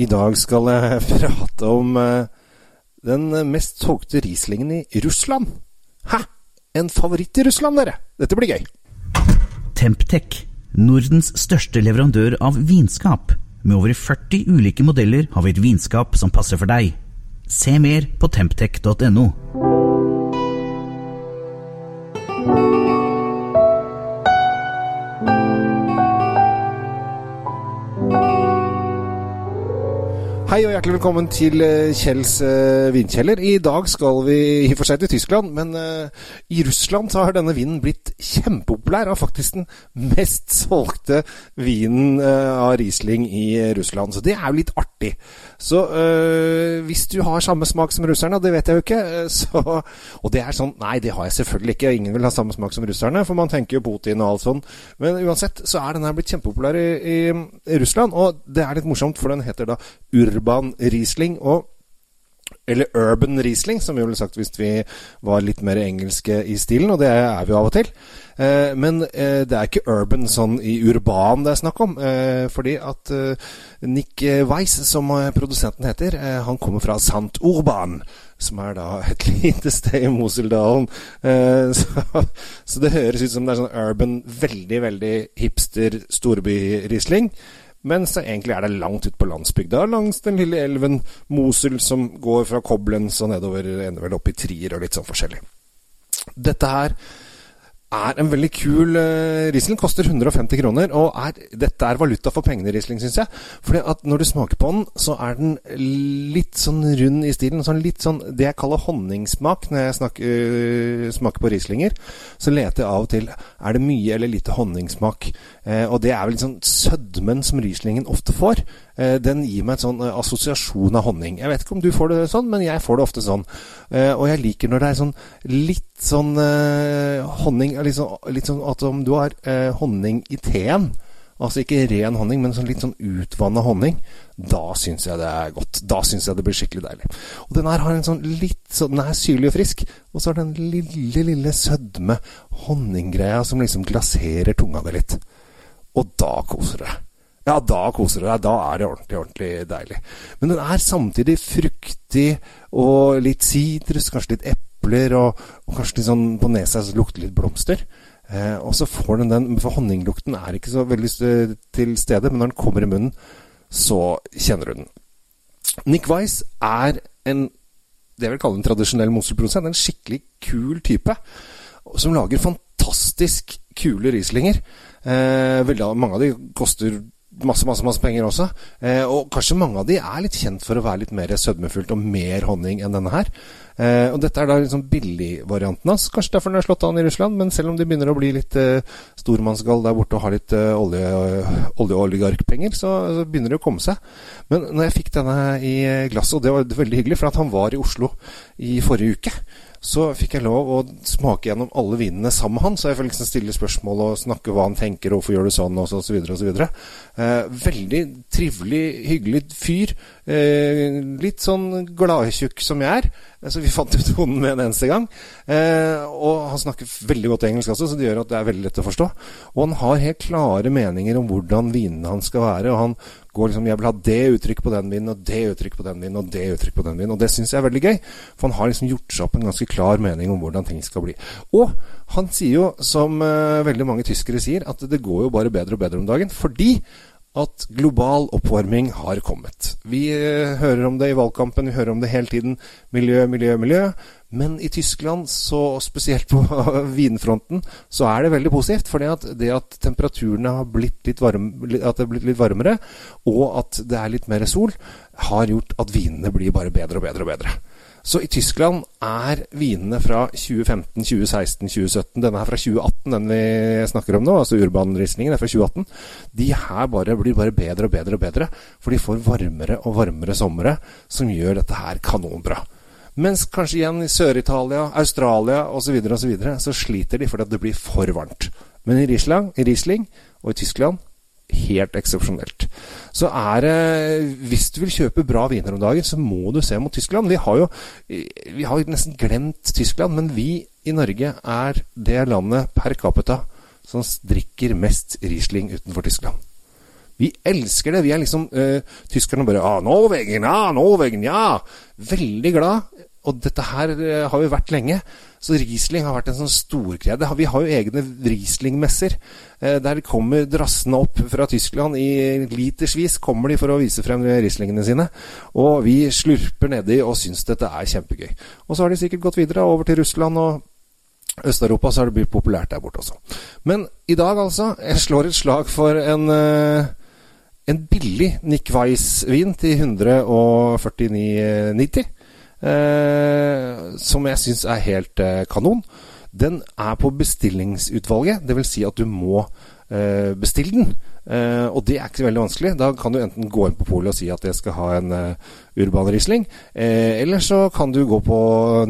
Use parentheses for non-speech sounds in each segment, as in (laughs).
I dag skal jeg (laughs) prate om eh, den mest solgte Rieslingen i Russland. Hæ? En favoritt i Russland, dere! Dette blir gøy. Temptec, Nordens største leverandør av vinskap. Med over 40 ulike modeller har vi et vinskap som passer for deg. Se mer på temptec.no. Hei og hjertelig velkommen til eh, Kjells vindkjeller. vinkjeller. I dag skal vi i og for seg til Tyskland, men uh, i Russland så har denne vinen blitt kjempepopulær. Og faktisk den mest solgte vinen av Riesling i Russland. Så det er jo litt artig. Så hvis du har samme smak som russerne, det vet jeg jo ikke, så Og det er sånn Nei, det har jeg selvfølgelig ikke. Ingen vil ha samme smak som russerne, for man tenker jo Putin og alt sånn. Men uansett så er den her blitt kjempepopulær i, i Russland, og det er litt morsomt, for den heter da urban Riesling og eller urban Riesling, som vi ville sagt hvis vi var litt mer engelske i stilen, og det er vi jo av og til. Eh, men eh, det er ikke urban sånn i urban det er snakk om. Eh, fordi at Nick Weiss, som produsenten heter, han kommer fra Sant Urban. Som er da (laughs) et lite sted i Moseldalen. (laughs) Så, det høres ut som det er sånn urban, veldig, veldig hipster storby-Riesling. Mens egentlig er det langt ute på landsbygda, langs den lille elven Mosul, som går fra Koblenz og nedover, ender vel opp i Trier og litt sånn forskjellig. Dette her er en veldig kul uh, Riesling. Koster 150 kroner. Og er, dette er valuta for pengene, Riesling, syns jeg. Fordi at når du smaker på den, så er den litt sånn rund i stilen. Sånn litt sånn det jeg kaller honningsmak når jeg snakker, uh, smaker på Rieslinger. Så leter jeg av og til er det mye eller lite honningsmak. Uh, og det er vel litt sånn sødmen som Rieslingen ofte får. Eh, den gir meg en sånn eh, assosiasjon av honning. Jeg vet ikke om du får det sånn, men jeg får det ofte sånn. Eh, og jeg liker når det er sånn litt sånn honning sånn, litt sånn at om du har honning i teen Altså ikke ren honning, men sånn litt sånn utvanna honning. Da syns jeg det er godt. Da syns jeg det blir skikkelig deilig. Og den her har en sånn litt sånn Den er syrlig og frisk. Og så har den lille, lille sødme honninggreia som liksom glaserer tunga di litt. Og da koser det. Ja, da koser du deg. Da er det ordentlig, ordentlig deilig. Men den er samtidig fruktig og litt sitrus, kanskje litt epler, og, og, kanskje litt sånn på nesa så lukter litt blomster. Eh, og så får den den For honninglukten er ikke så veldig til stede, men når den kommer i munnen, så kjenner du den. Nick Weiss er en det jeg vil kalle en tradisjonell Mosul-produsent. En skikkelig kul type som lager fantastisk kule Rieslinger. Eh, mange av de koster masse, masse masse penger også. Eh, og kanskje mange av de er litt kjent for å være litt mer sødmefullt og mer honning enn denne her. Eh, og dette er da liksom billigvarianten hans. Kanskje derfor den er slått an i Russland, men selv om de begynner å bli litt eh, stormannsgall der borte og har litt eh, oljeoligarkpenger, olje så, så, begynner det å komme seg. Men når jeg fikk denne i glasset, og det var veldig hyggelig, for at han var i Oslo i forrige uke så fikk jeg lov å smake gjennom alle vinene sammen med han. Så jeg får liksom stille spørsmål og snakke hva han tenker, og hvorfor gjør du sånn, og så, og så videre og så videre. Eh, veldig trivelig, hyggelig fyr. Eh, litt sånn gladtjukk som jeg er. Så vi fant ut tonen med en eneste gang. Eh, og han snakker veldig godt engelsk også, så det gjør at det er veldig lett å forstå. Og han har helt klare meninger om hvordan vinene hans skal være. Og han går liksom Jeg vil ha det uttrykket på den vinen, og det uttrykket på den vinen, og det uttrykket på den vinen. Og det syns jeg er veldig gøy. For han har liksom gjort seg opp en ganske klar mening om hvordan ting skal bli. Og han sier jo, som uh, veldig mange tyskere sier, at det går jo bare bedre og bedre om dagen. Fordi at global oppvarming har kommet. Vi uh, hører om det i valgkampen, vi hører om det hele tiden. Miljø, miljø, miljø. Men i Tyskland, så spesielt på (laughs) vinfronten, så er det veldig positivt. For det at temperaturene har blitt litt, varme, at det har blitt litt varmere, og at det er litt mer sol, har gjort at vinene blir bare bedre og bedre og bedre. Så i Tyskland er vinene fra 2015, 2016, 2017 Denne er fra 2018, den vi snakker om nå, altså Urban-rislingen er fra 2018. De her bare blir bare bedre og bedre og bedre, for de får varmere og varmere somre, som gjør dette her kanonbra. Mens kanskje igjen i Sør-Italia, Australia osv. Så, så, videre, så sliter de fordi det blir for varmt. Men i Riesling, i Riesling og i Tyskland helt eksepsjonelt. Så er det Hvis du vil kjøpe bra viner om dagen, så må du se mot Tyskland. Vi har jo vi har nesten glemt Tyskland, men vi i Norge er det landet per capita som drikker mest Riesling utenfor Tyskland. Vi elsker det. Vi er liksom uh, Tyskerne bare ah, 'Norwegen, ja, Norwegen, ja!' Veldig glad. Og dette her eh, har jo vært lenge. Så Riesling har vært en sånn storgreie. Vi har jo egne Riesling-messer. Eh, der kommer drassene opp fra Tyskland i litersvis kommer de for å vise frem Rieslingene sine. Og vi slurper nedi og syns dette er kjempegøy. Og så har de sikkert gått videre over til Russland og Øst-Europa, så har det blitt populært der borte også. Men i dag, altså, jeg slår et slag for en uh, en billig Nick Weiss-vin til 149,90. Eh, som jeg syns er helt eh, kanon. Den er på bestillingsutvalget, dvs. Si at du må eh, bestille den. Og det er ikke så veldig vanskelig. Da kan du enten gå inn på polet og si at jeg skal ha en Urban Riesling. Eller så kan du gå på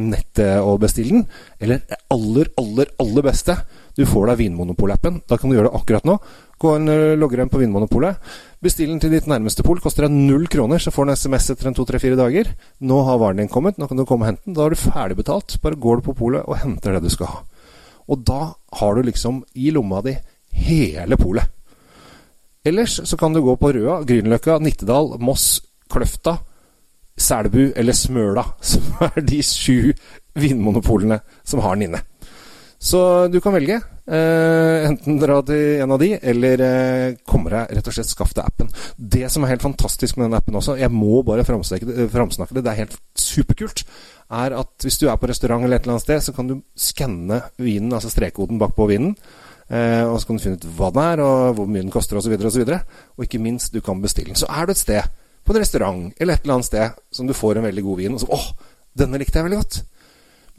nettet og bestille den. Eller det aller, aller, aller beste du får deg Vinmonopol-appen. Da kan du gjøre det akkurat nå. Gå inn og logge den på Vinmonopolet. Bestill den til ditt nærmeste pol. Koster deg null kroner, så får du en SMS etter en to-tre-fire dager. Nå har varen din kommet, nå kan du komme og hente den. Da har du ferdigbetalt. Bare går du på polet og henter det du skal ha. Og da har du liksom i lomma di hele polet. Ellers så kan du gå på Røa, Grünerløkka, Nittedal, Moss, Kløfta, Selbu eller Smøla, (laughs) som er de sju vinmonopolene som har den inne. Så du kan velge. Eh, enten dra til en av de, eller eh, komme deg rett og slett skaff deg appen. Det som er helt fantastisk med den appen også, jeg må bare framsnakke det, det, er helt superkult, er at hvis du er på restaurant eller et eller annet sted, så kan du skanne vinen, altså strekkoden bakpå vinen. Eh, og så kan du finne ut hva den er, og hvor mye den koster osv. Videre, og, og ikke minst, du kan bestille den. Så er du et sted, på en restaurant eller et eller annet sted, som du får en veldig god vin, og så åh, denne likte jeg veldig godt.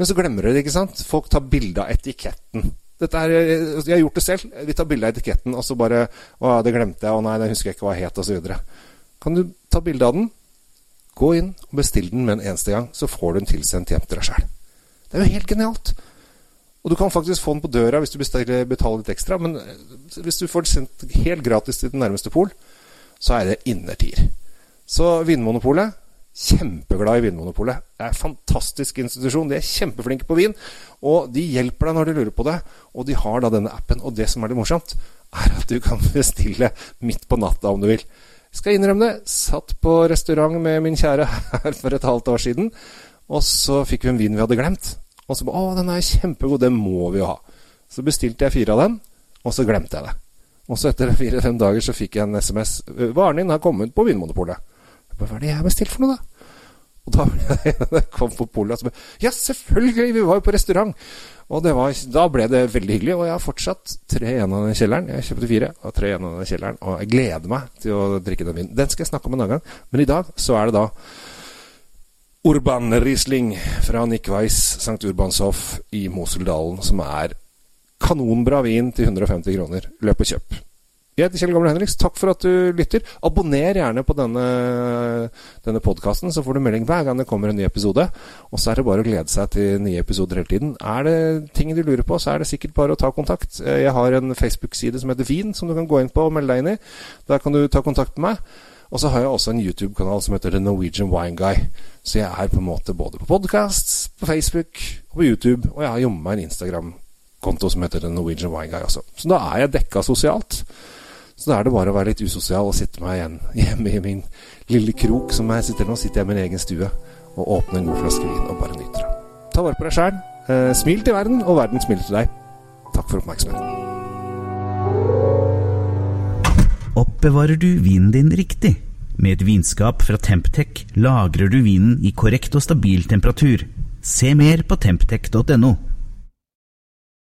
Men så glemmer du det, ikke sant? Folk tar bilde av etiketten. Er, altså, jeg har gjort det selv. Vi tar bilde av etiketten, og så bare Å, det glemte jeg. Å nei, det husker jeg ikke hva het, osv. Kan du ta bilde av den? Gå inn og bestill den med en eneste gang, så får du den tilsendt hjem til deg sjøl. Det er jo helt genialt. Og du kan faktisk få den på døra hvis du betaler, betaler litt ekstra. Men eh, hvis du får den sendt helt gratis til den nærmeste pol, så er det innertier. Så Vinmonopolet Kjempeglad i Vinmonopolet. Det er en fantastisk institusjon. De er kjempeflinke på vin. Og de hjelper deg når du lurer på det. Og de har da denne appen. Og det som er litt morsomt, er at du kan (laughs) bestille midt på natta om du vil. Skal innrømme det. Satt på restaurant med min kjære her for et halvt år siden. Og så fikk vi en vin vi hadde glemt. Og så ba, å, den er kjempegod, den må vi jo ha. Så bestilte jeg fire av den, og så glemte jeg det. Og så etter fire-fem dager så fikk jeg en SMS. 'Varen din har kommet på Vinmonopolet'. Hva er det jeg har bestilt for noe, da? Og da (laughs) jeg kom på polet og så Ja, selvfølgelig! Vi var jo på restaurant! Og var, da ble det veldig hyggelig. Og jeg har fortsatt tre igjen av den kjelleren. Jeg kjøpte fire og tre igjen av den kjelleren. Og jeg gleder meg til å drikke den vinen. Den skal jeg snakke om en annen gang. Men i dag så er det da Urban Riesling fra Nick Weiss St. Urbanshof i Moseldalen, som er kanonbra vin til 150 kroner. Løp og kjøp. Jeg heter Kjell Gamle Henriks. Takk for at du lytter. Abonner gjerne på denne, denne podkasten, så får du melding hver gang det kommer en ny episode. Og så er det bare å glede seg til nye episoder hele tiden. Er det ting du lurer på, så er det sikkert bare å ta kontakt. Jeg har en Facebook-side som heter Vin, som du kan gå inn på og melde deg inn i. Der kan du ta kontakt med meg. Og så har jeg også en YouTube-kanal som heter The Norwegian Wine Guy. Så jeg er på en måte både på podkast, på Facebook og på YouTube. Og jeg har jommen meg en Instagram-konto som heter The Norwegian Wine Guy også. Så da er jeg dekka sosialt. Så da er det bare å være litt usosial og sitte meg igjen (laughs) hjemme i min lille krok som jeg sitter nå. Sitter jeg i min egen stue og åpner en god flaske vin og bare nyter det. Ta vare på deg sjæl. Eh, smil til verden, og verden smiler til deg. Takk for oppmerksomheten. Oppbevarer du vinen din riktig? Med et vinskap fra Temptec lagrer du vinen i korrekt og stabil temperatur. Se mer på temptec.no.